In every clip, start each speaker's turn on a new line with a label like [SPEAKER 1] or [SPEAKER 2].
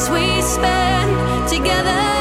[SPEAKER 1] days we spend together.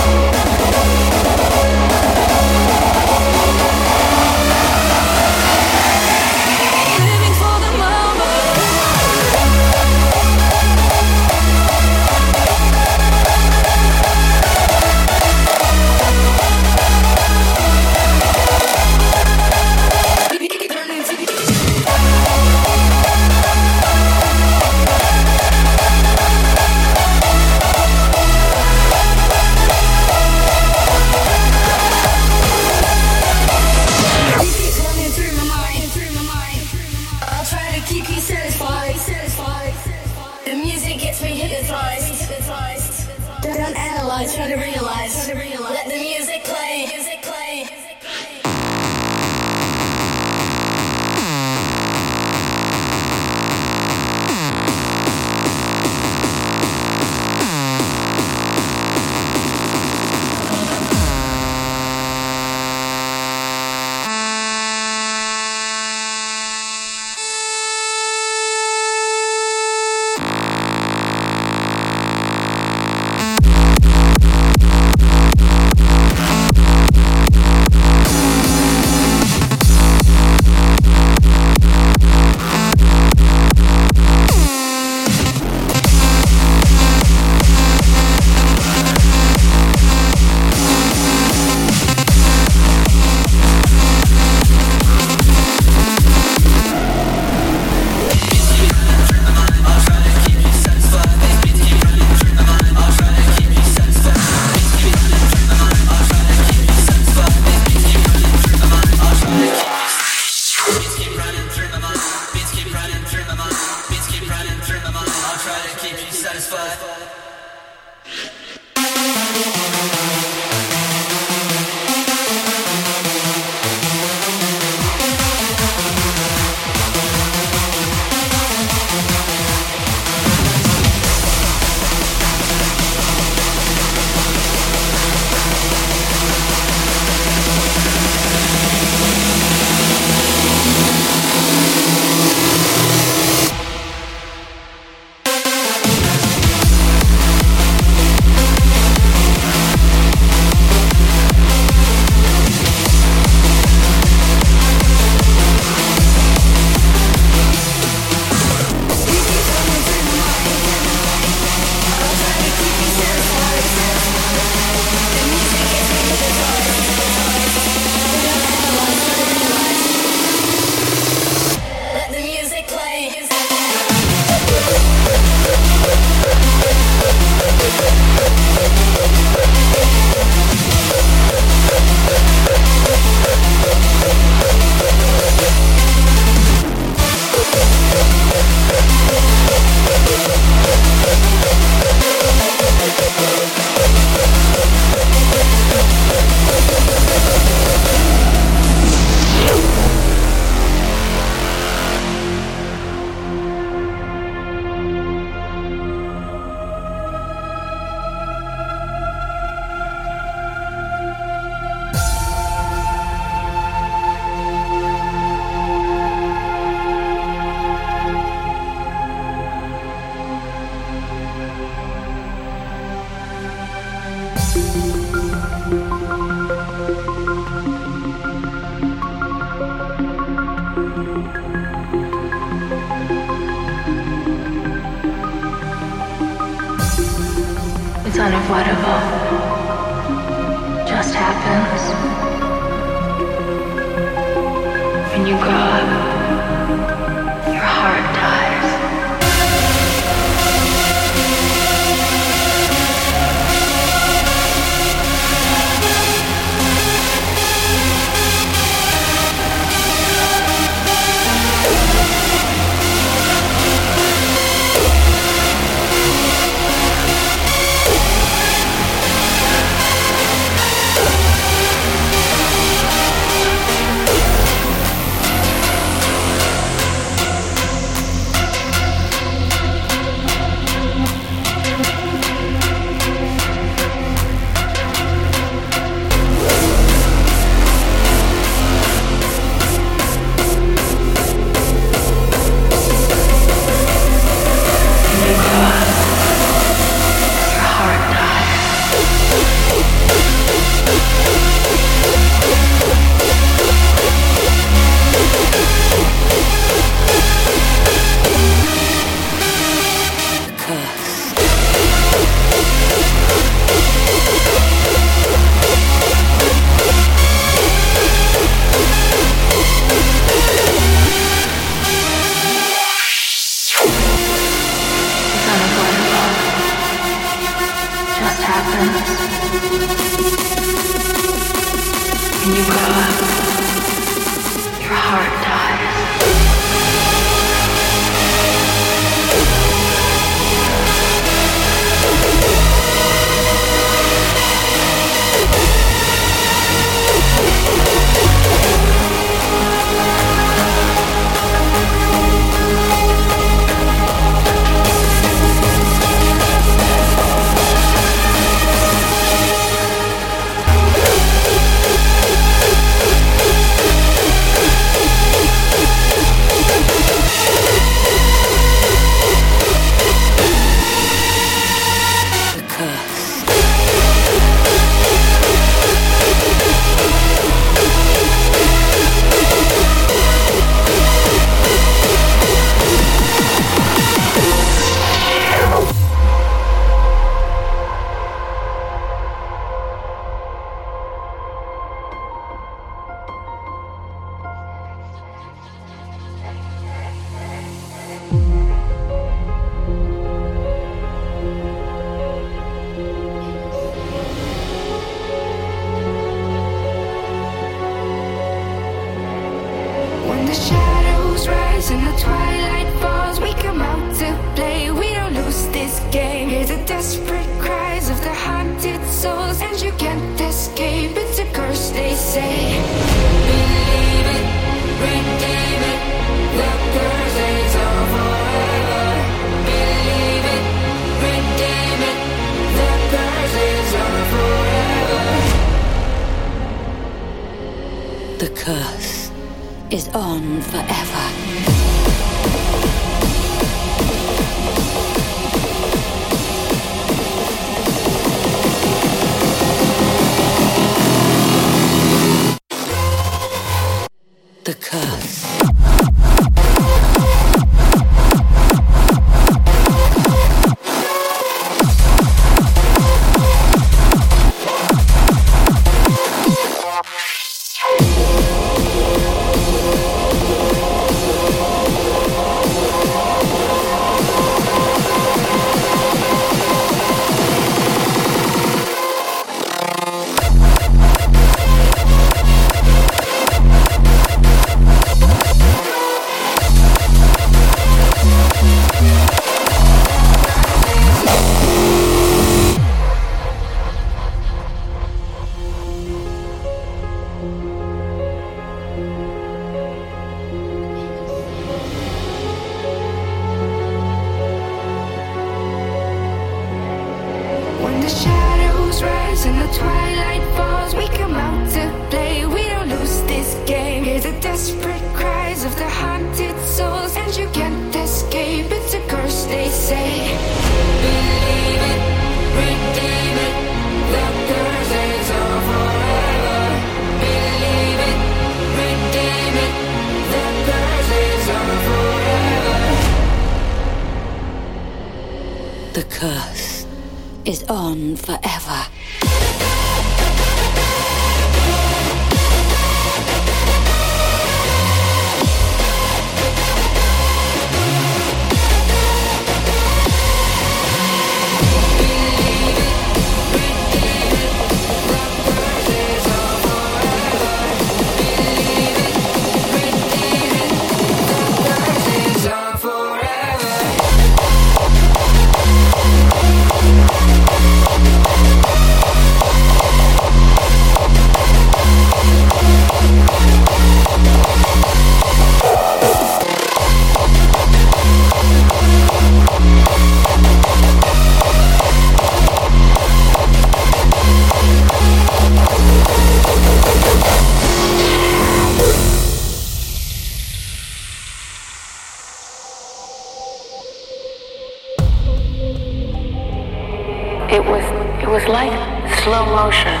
[SPEAKER 2] Motion.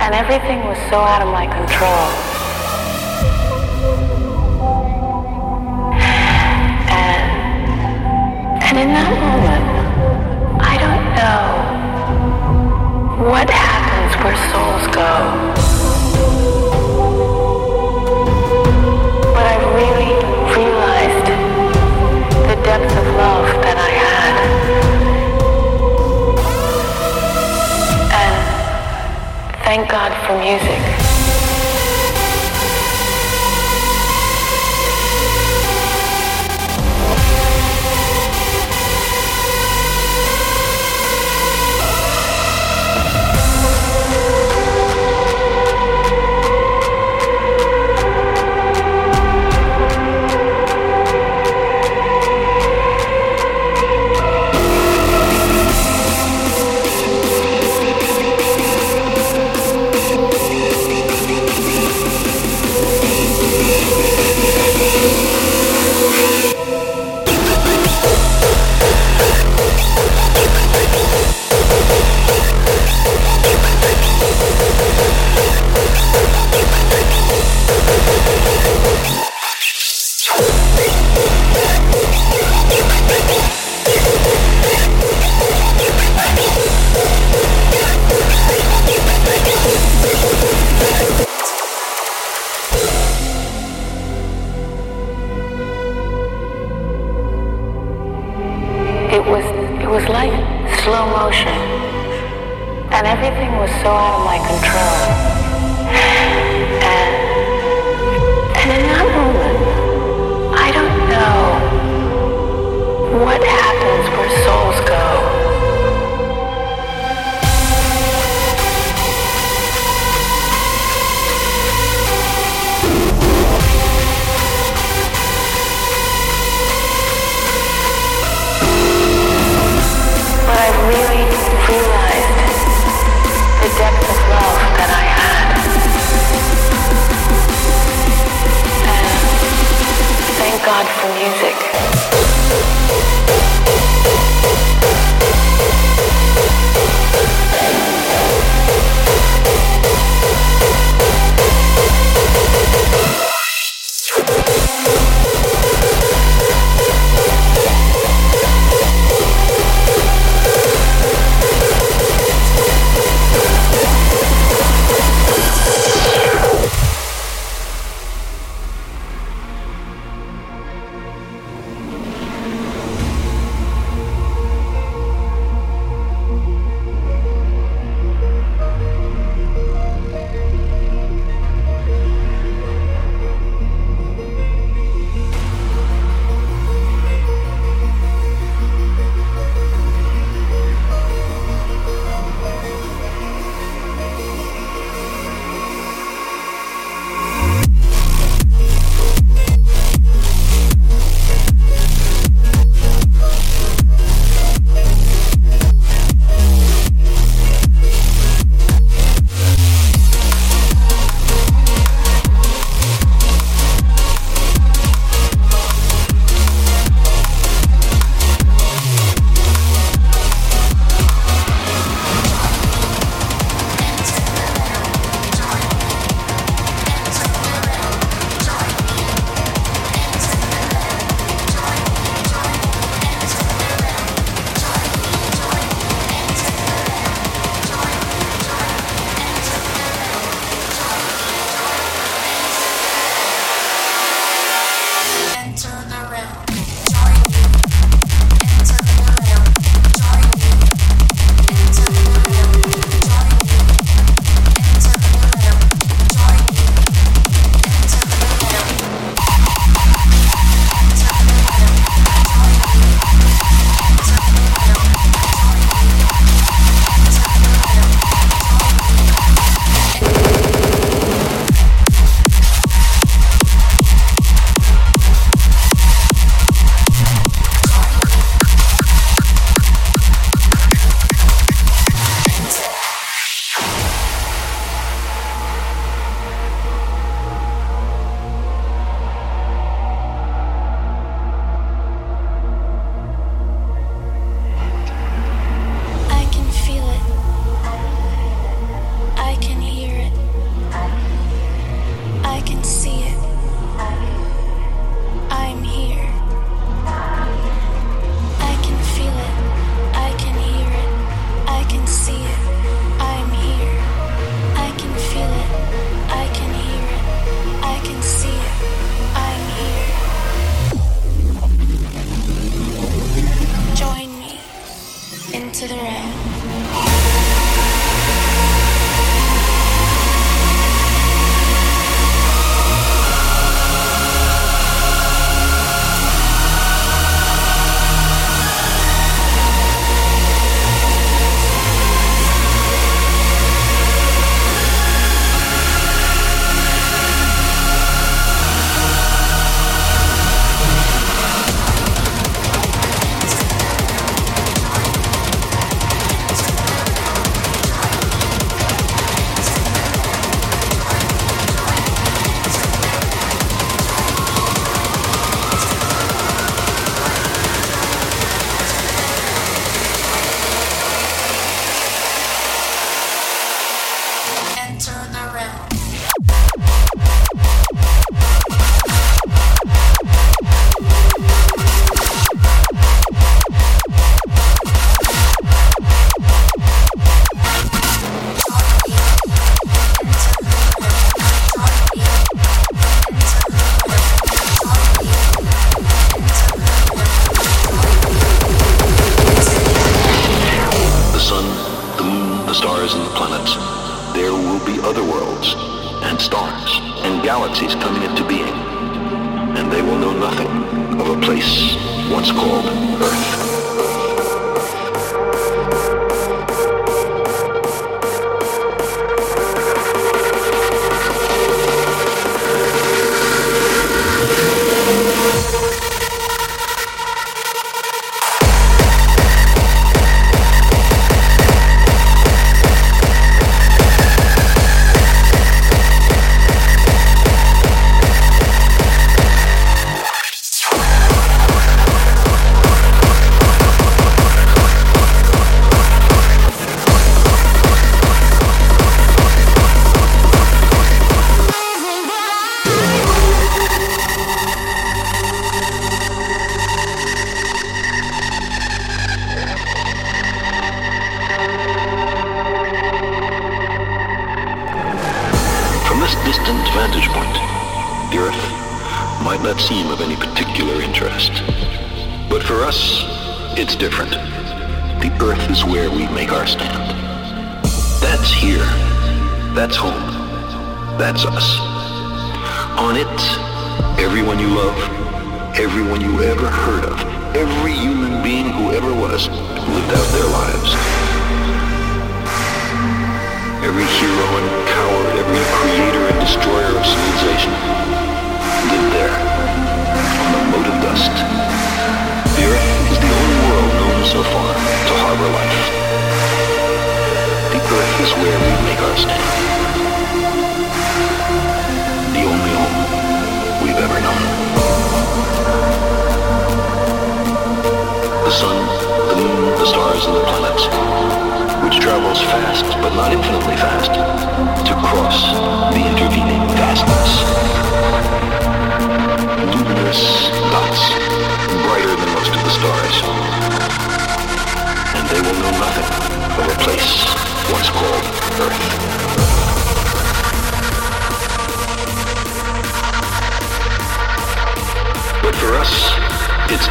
[SPEAKER 2] And everything was so out of my control. And and in that moment, I don't know what happens where souls go. Thank God for music. So out of my control. and
[SPEAKER 3] stars and galaxies coming into being, and they will know nothing of a place once called Earth.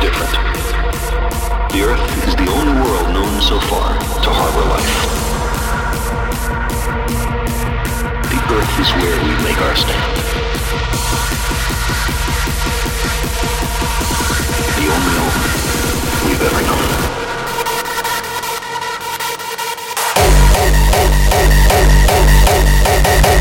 [SPEAKER 3] different. The Earth is the only world known so far to harbor life. The Earth is where we make our stand. The only home we've ever known.
[SPEAKER 4] Oh, oh, oh,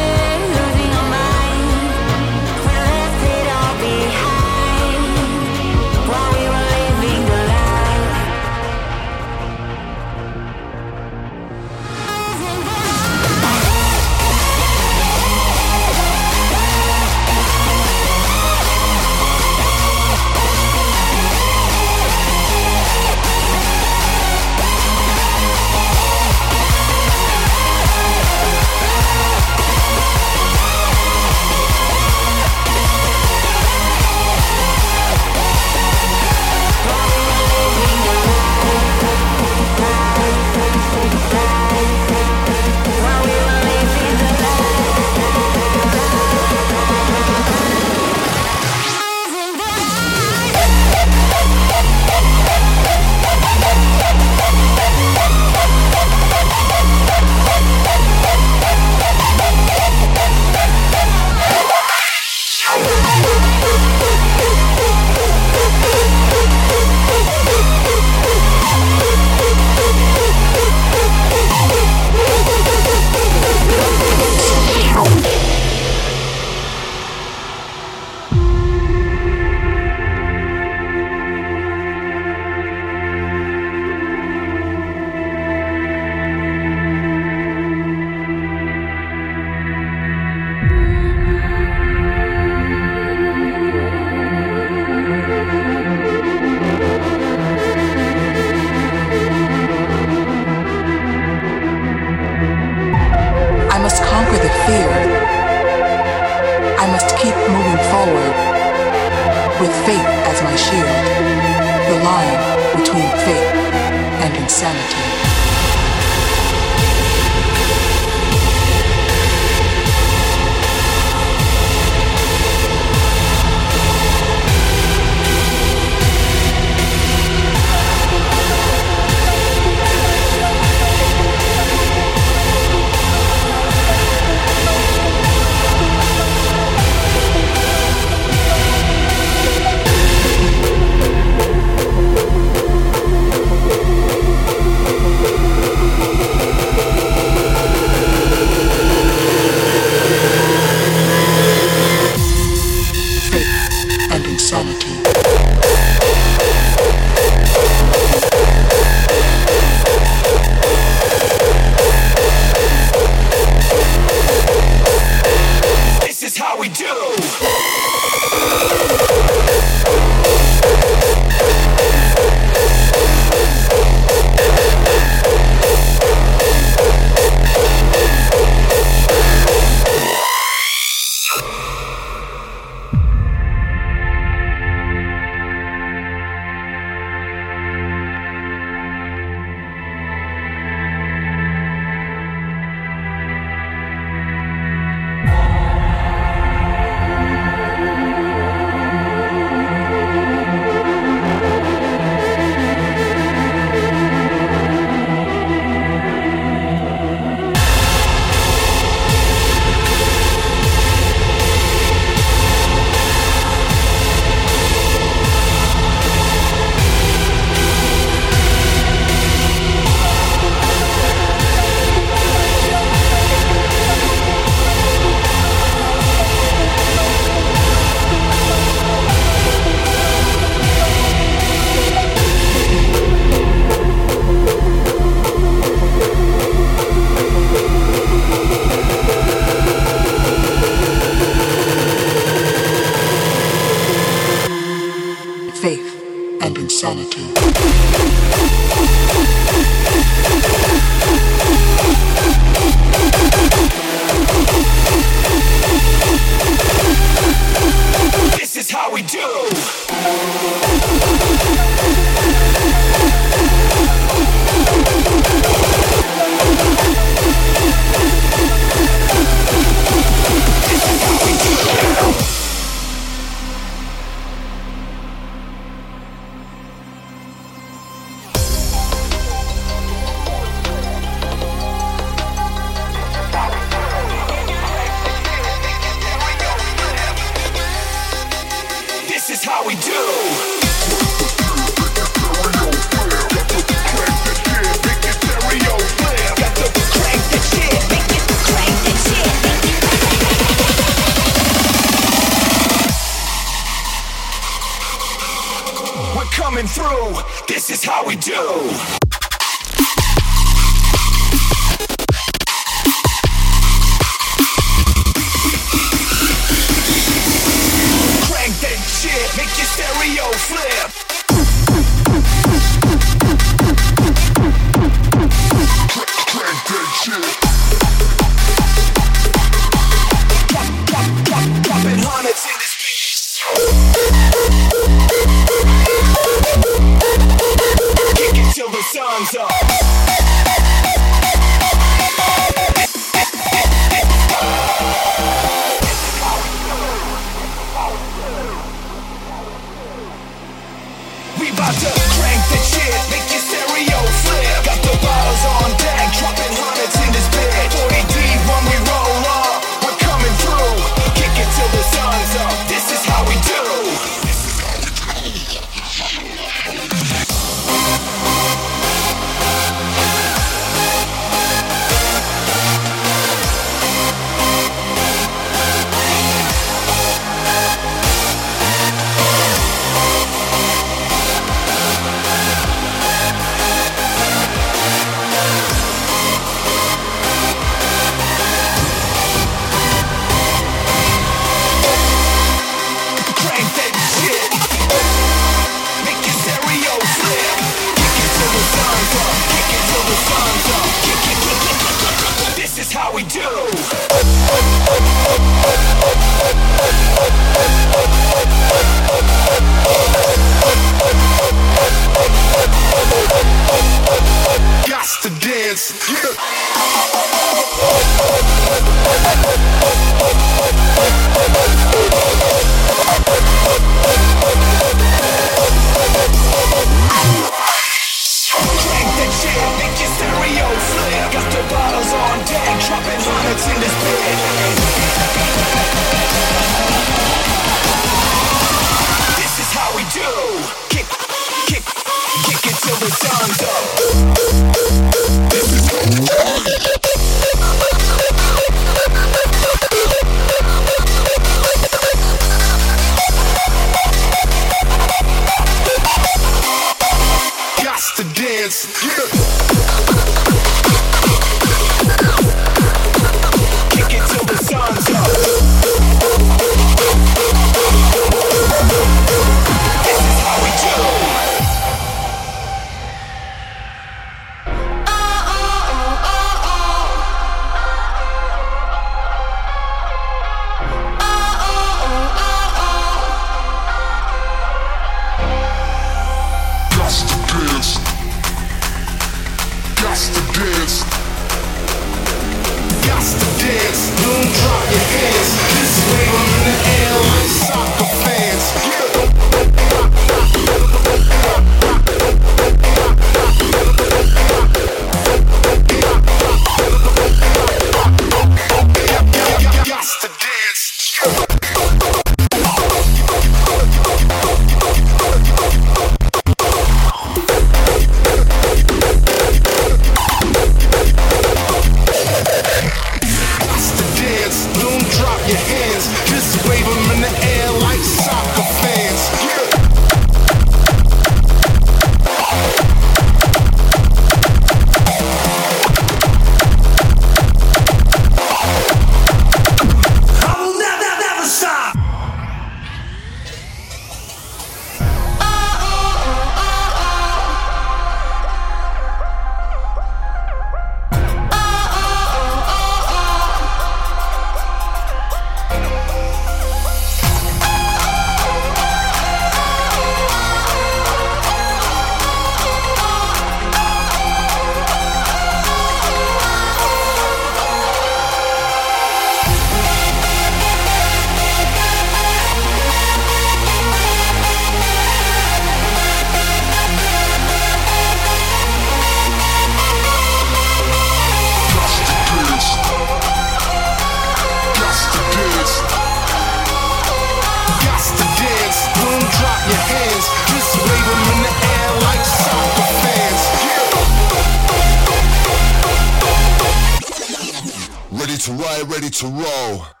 [SPEAKER 5] ready to roll.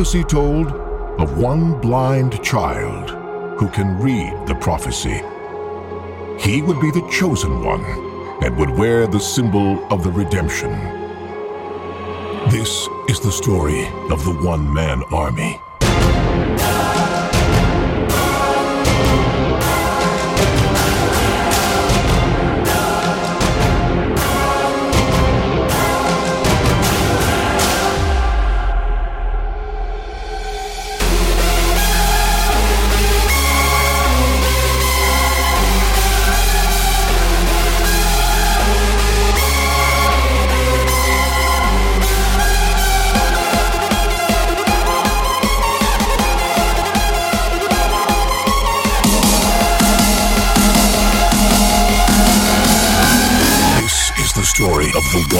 [SPEAKER 6] Prophecy told of one blind child who can read the prophecy. He would be the chosen one and would wear the symbol of the redemption. This is the story of the one man army.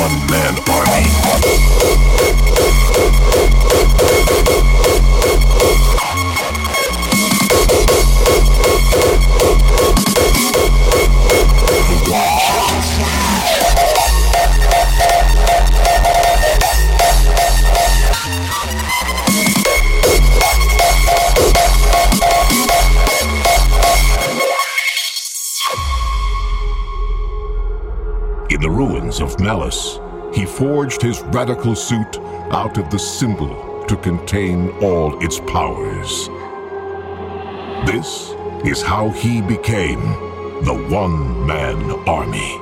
[SPEAKER 6] One man forged his radical suit out of the symbol to contain all its powers. This is how he became the one man army.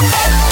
[SPEAKER 7] Yeah.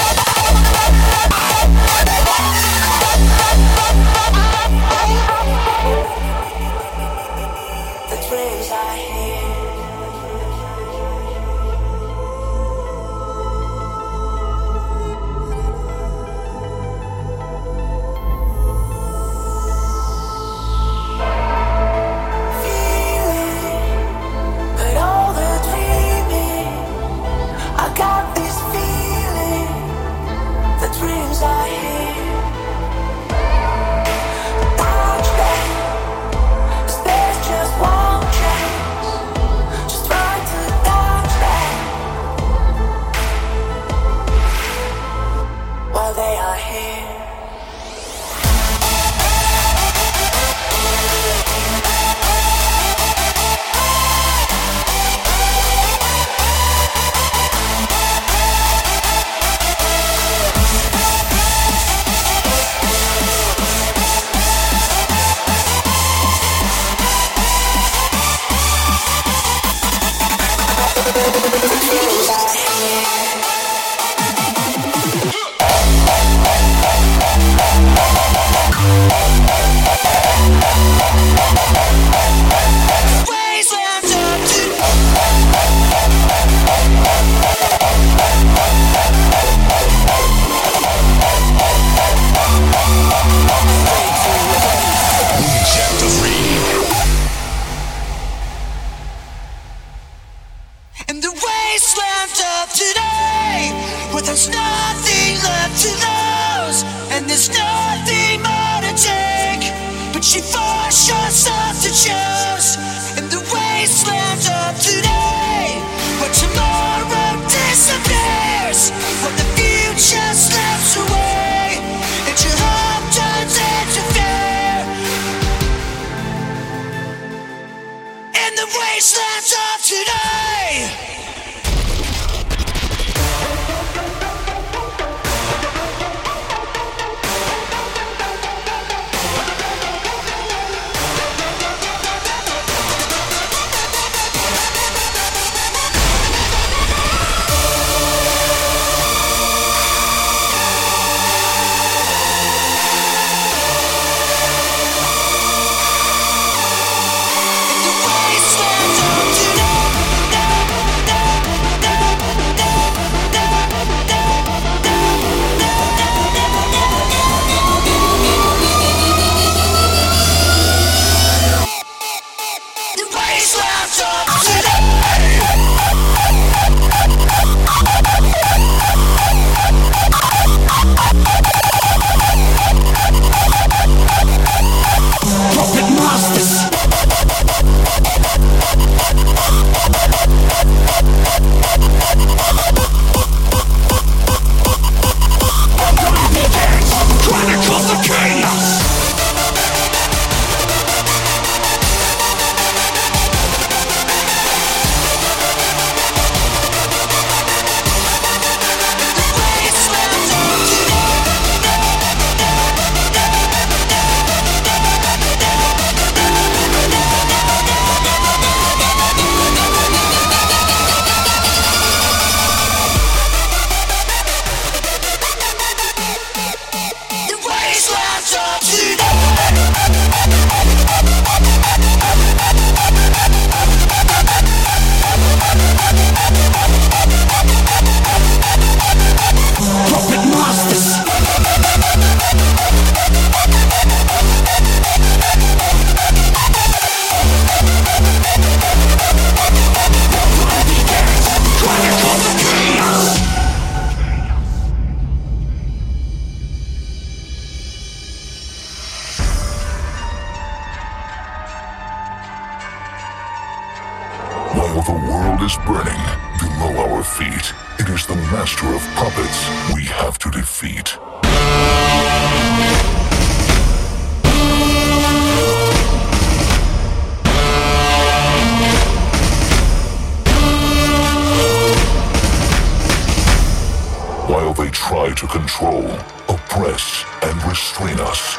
[SPEAKER 7] To
[SPEAKER 6] control, oppress, and restrain us.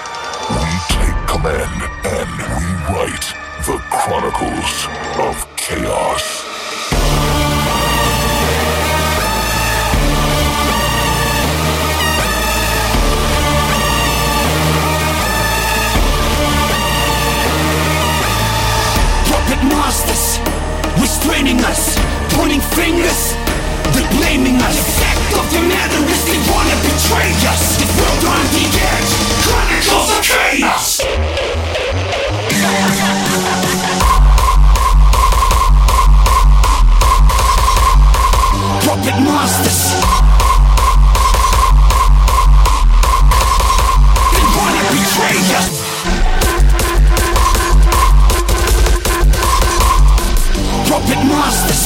[SPEAKER 6] We take command and rewrite the chronicles of chaos.
[SPEAKER 5] Puppet masters, restraining us, pointing fingers, they're blaming us. The fact of the matter is they wanna betray us. The world on the edge, chronicles of chaos. Puppet masters. They wanna betray us. Puppet masters.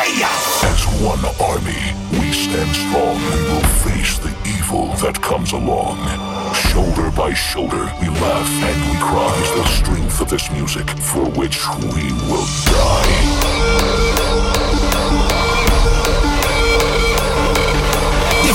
[SPEAKER 6] As one army, we stand strong and will face the evil that comes along. Shoulder by shoulder, we laugh and we cry. The strength of this music for which we will die.
[SPEAKER 5] The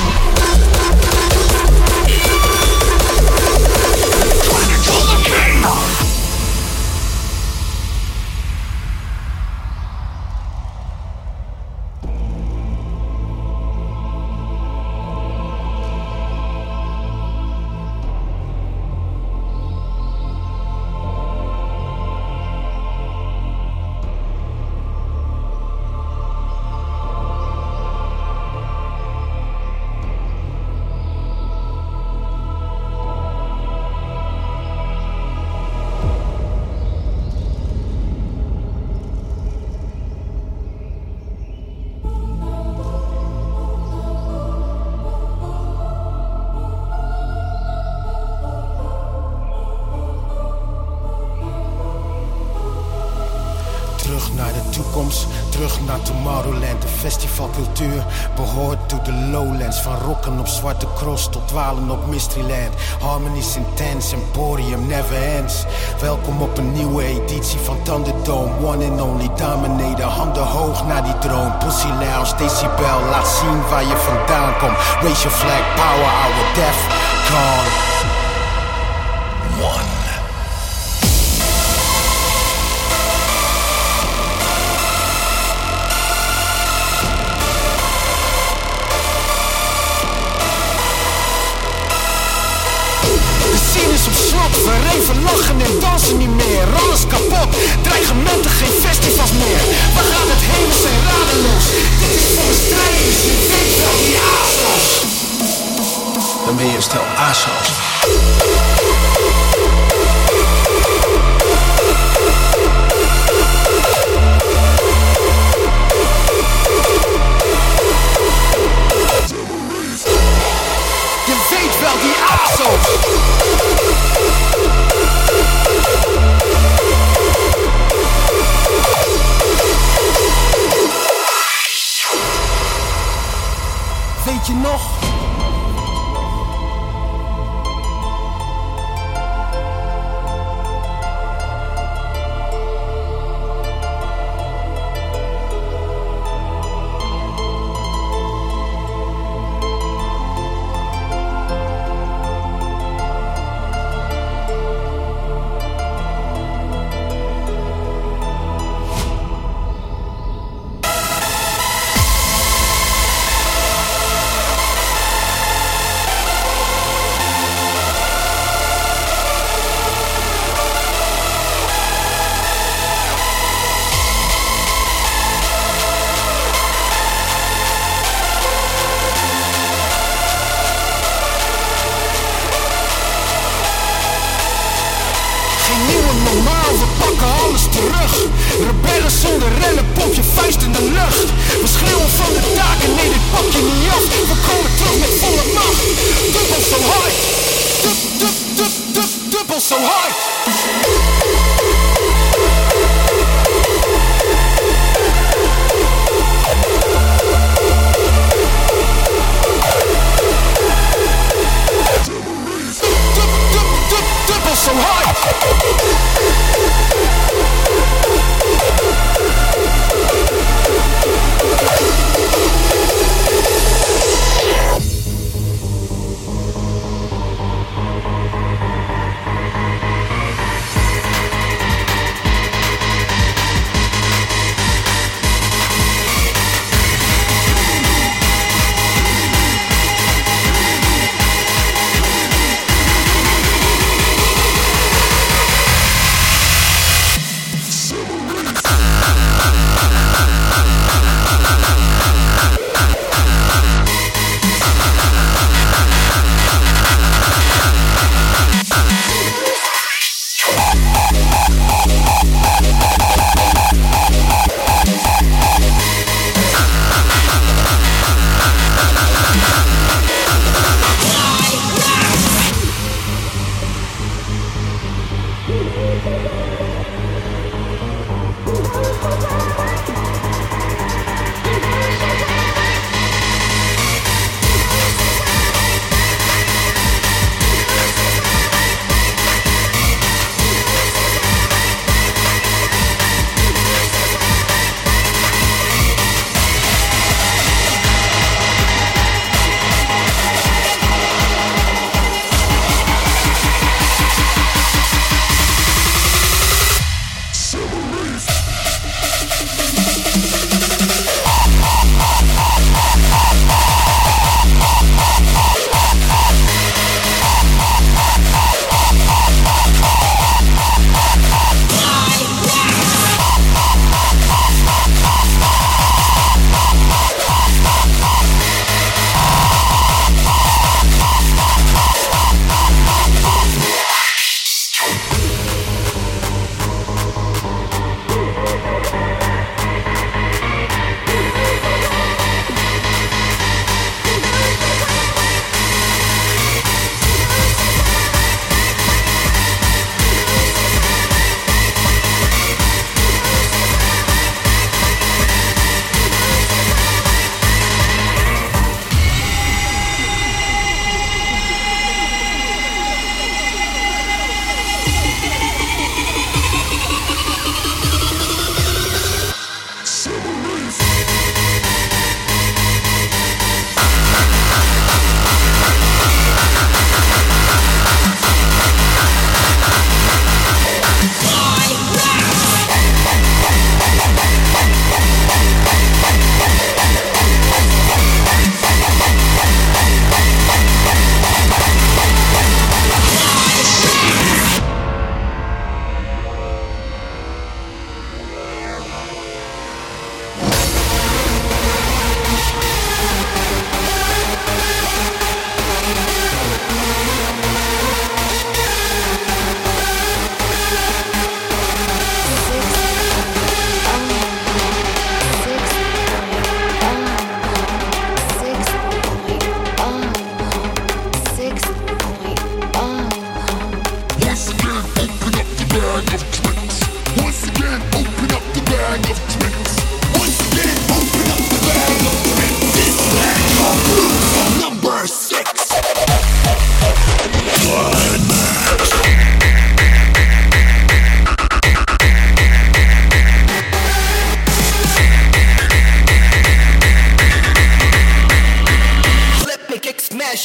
[SPEAKER 4] behoort to the lowlands. Van rocken op Zwarte Cross tot dwalen op Mysteryland. Harmonies intense, emporium never ends. Welkom op een nieuwe editie van Thunderdome. One and only dominator, handen hoog naar die droom. Pussy Lounge, decibel, laat zien waar je vandaan komt. Raise your flag, power, our death, gone. We reven lachen en dansen niet meer. Alles kapot, dreigementen, geen festivals meer. We gaan het heen, we zijn radeloos. Dit is voor de strijders, je weet wel die ASO's. Dan ben je stel ASO's. Nord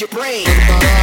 [SPEAKER 4] your brain.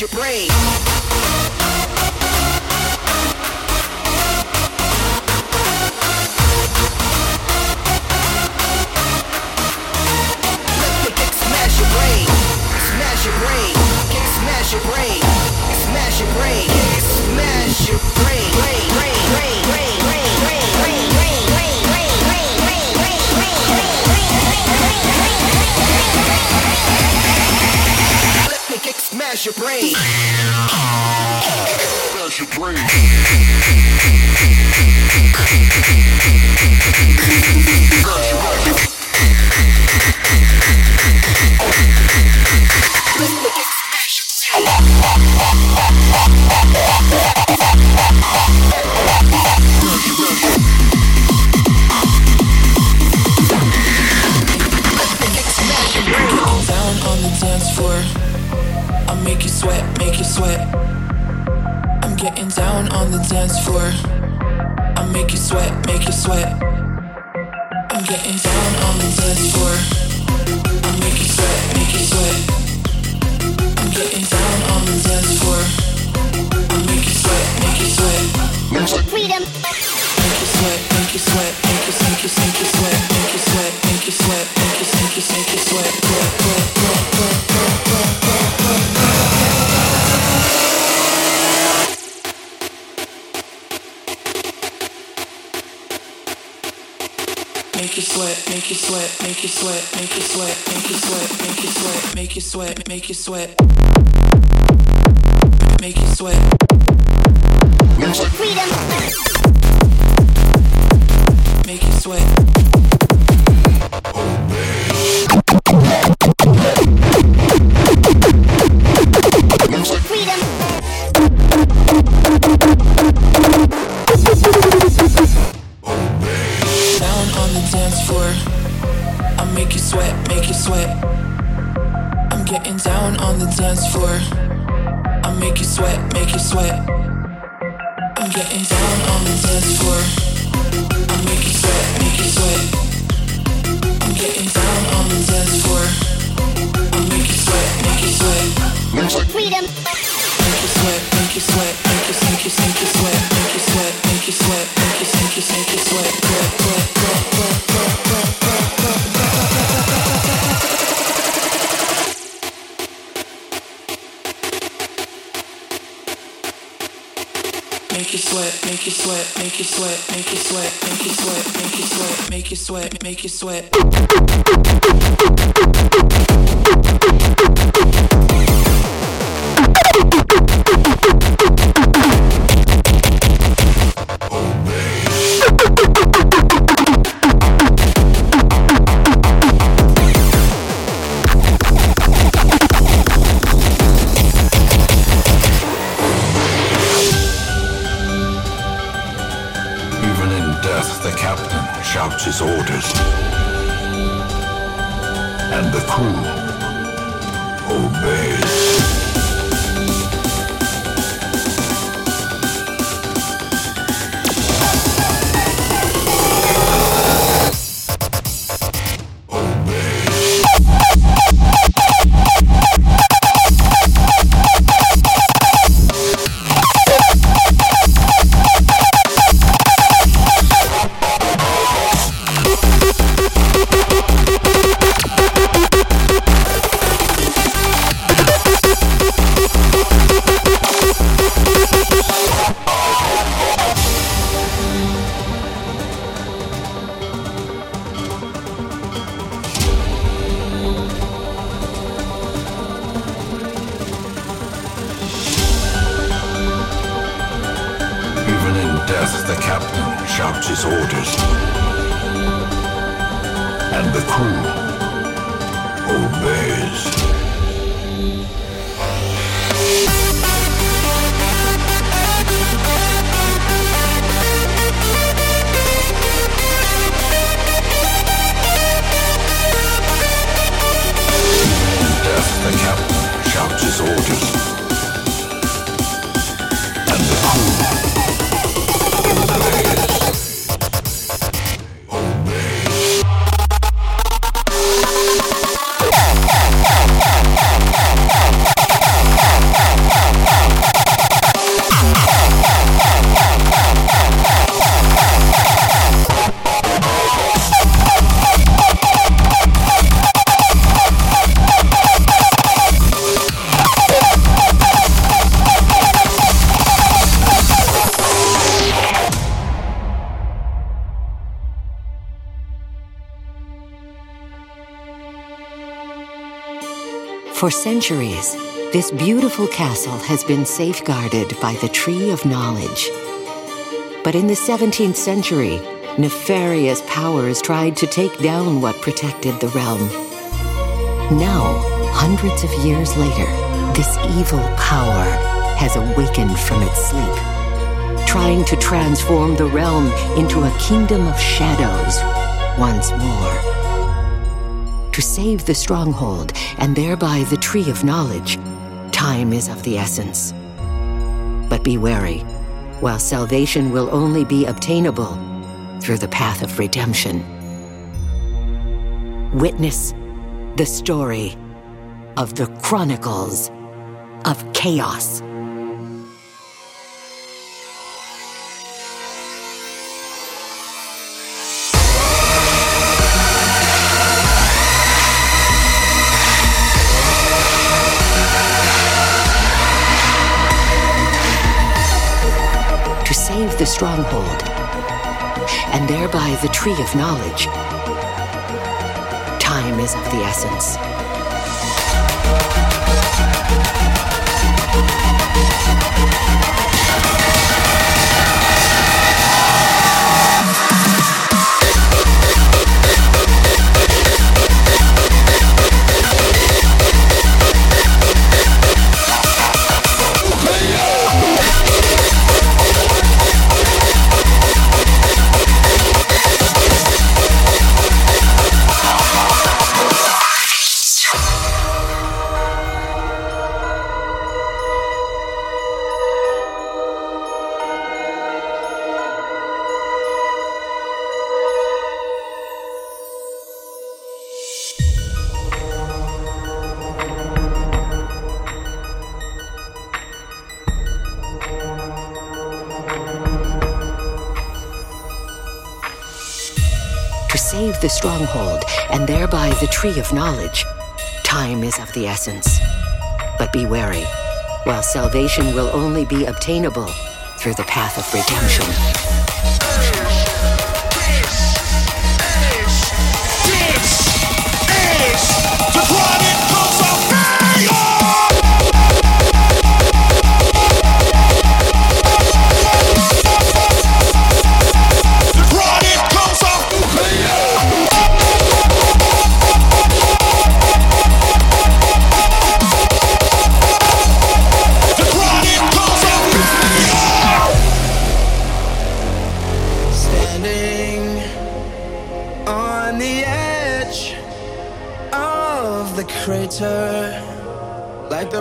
[SPEAKER 8] your brain.
[SPEAKER 9] dance floor. Make you sweat, make you sweat, make you sweat, make you sweat, make you sweat, make you sweat. The
[SPEAKER 10] crew obeys.
[SPEAKER 11] Oh,
[SPEAKER 9] death, the captain shouts his orders.
[SPEAKER 12] For centuries, this beautiful castle has been safeguarded by the Tree of Knowledge. But in the 17th century, nefarious powers tried to take down what protected the realm. Now, hundreds of years later, this evil power has awakened from its sleep, trying to transform the realm into a kingdom of shadows once more. To save the stronghold and thereby the tree of knowledge, time is of the essence. But be wary, while salvation will only be obtainable through the path of redemption. Witness the story of the Chronicles of Chaos. The stronghold and thereby the tree of knowledge. Time is of the essence. Stronghold and thereby the tree of knowledge, time is of the essence. But be wary, while salvation will only be obtainable through the path of redemption.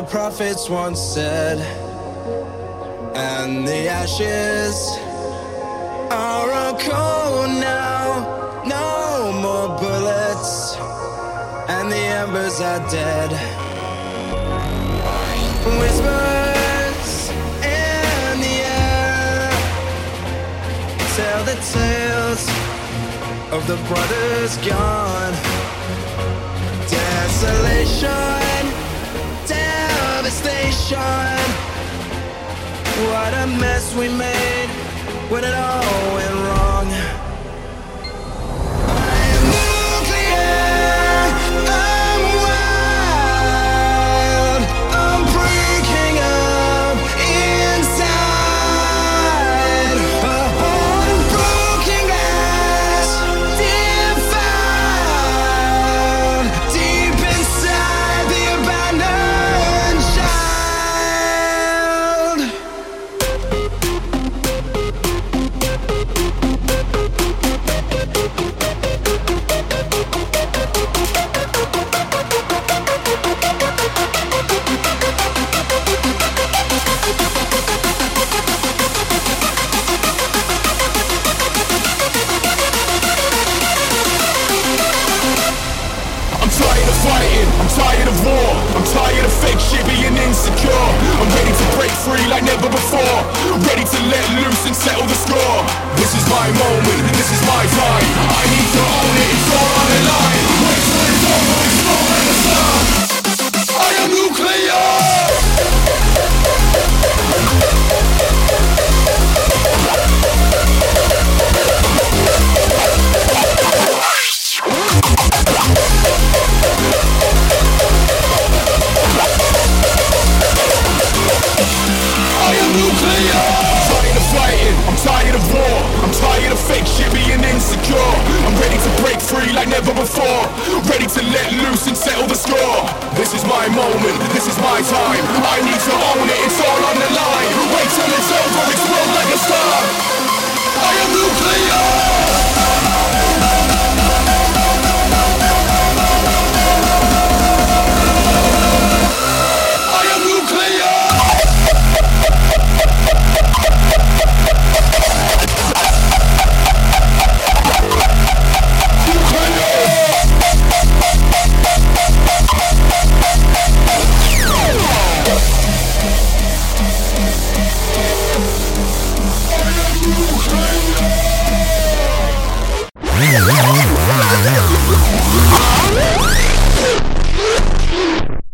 [SPEAKER 4] Prophets once said, and the ashes are all cold now. No more bullets, and the embers are dead. Whispers in the air tell the tales of the brothers gone. Desolation, devastation. What a mess we made when it all went wrong.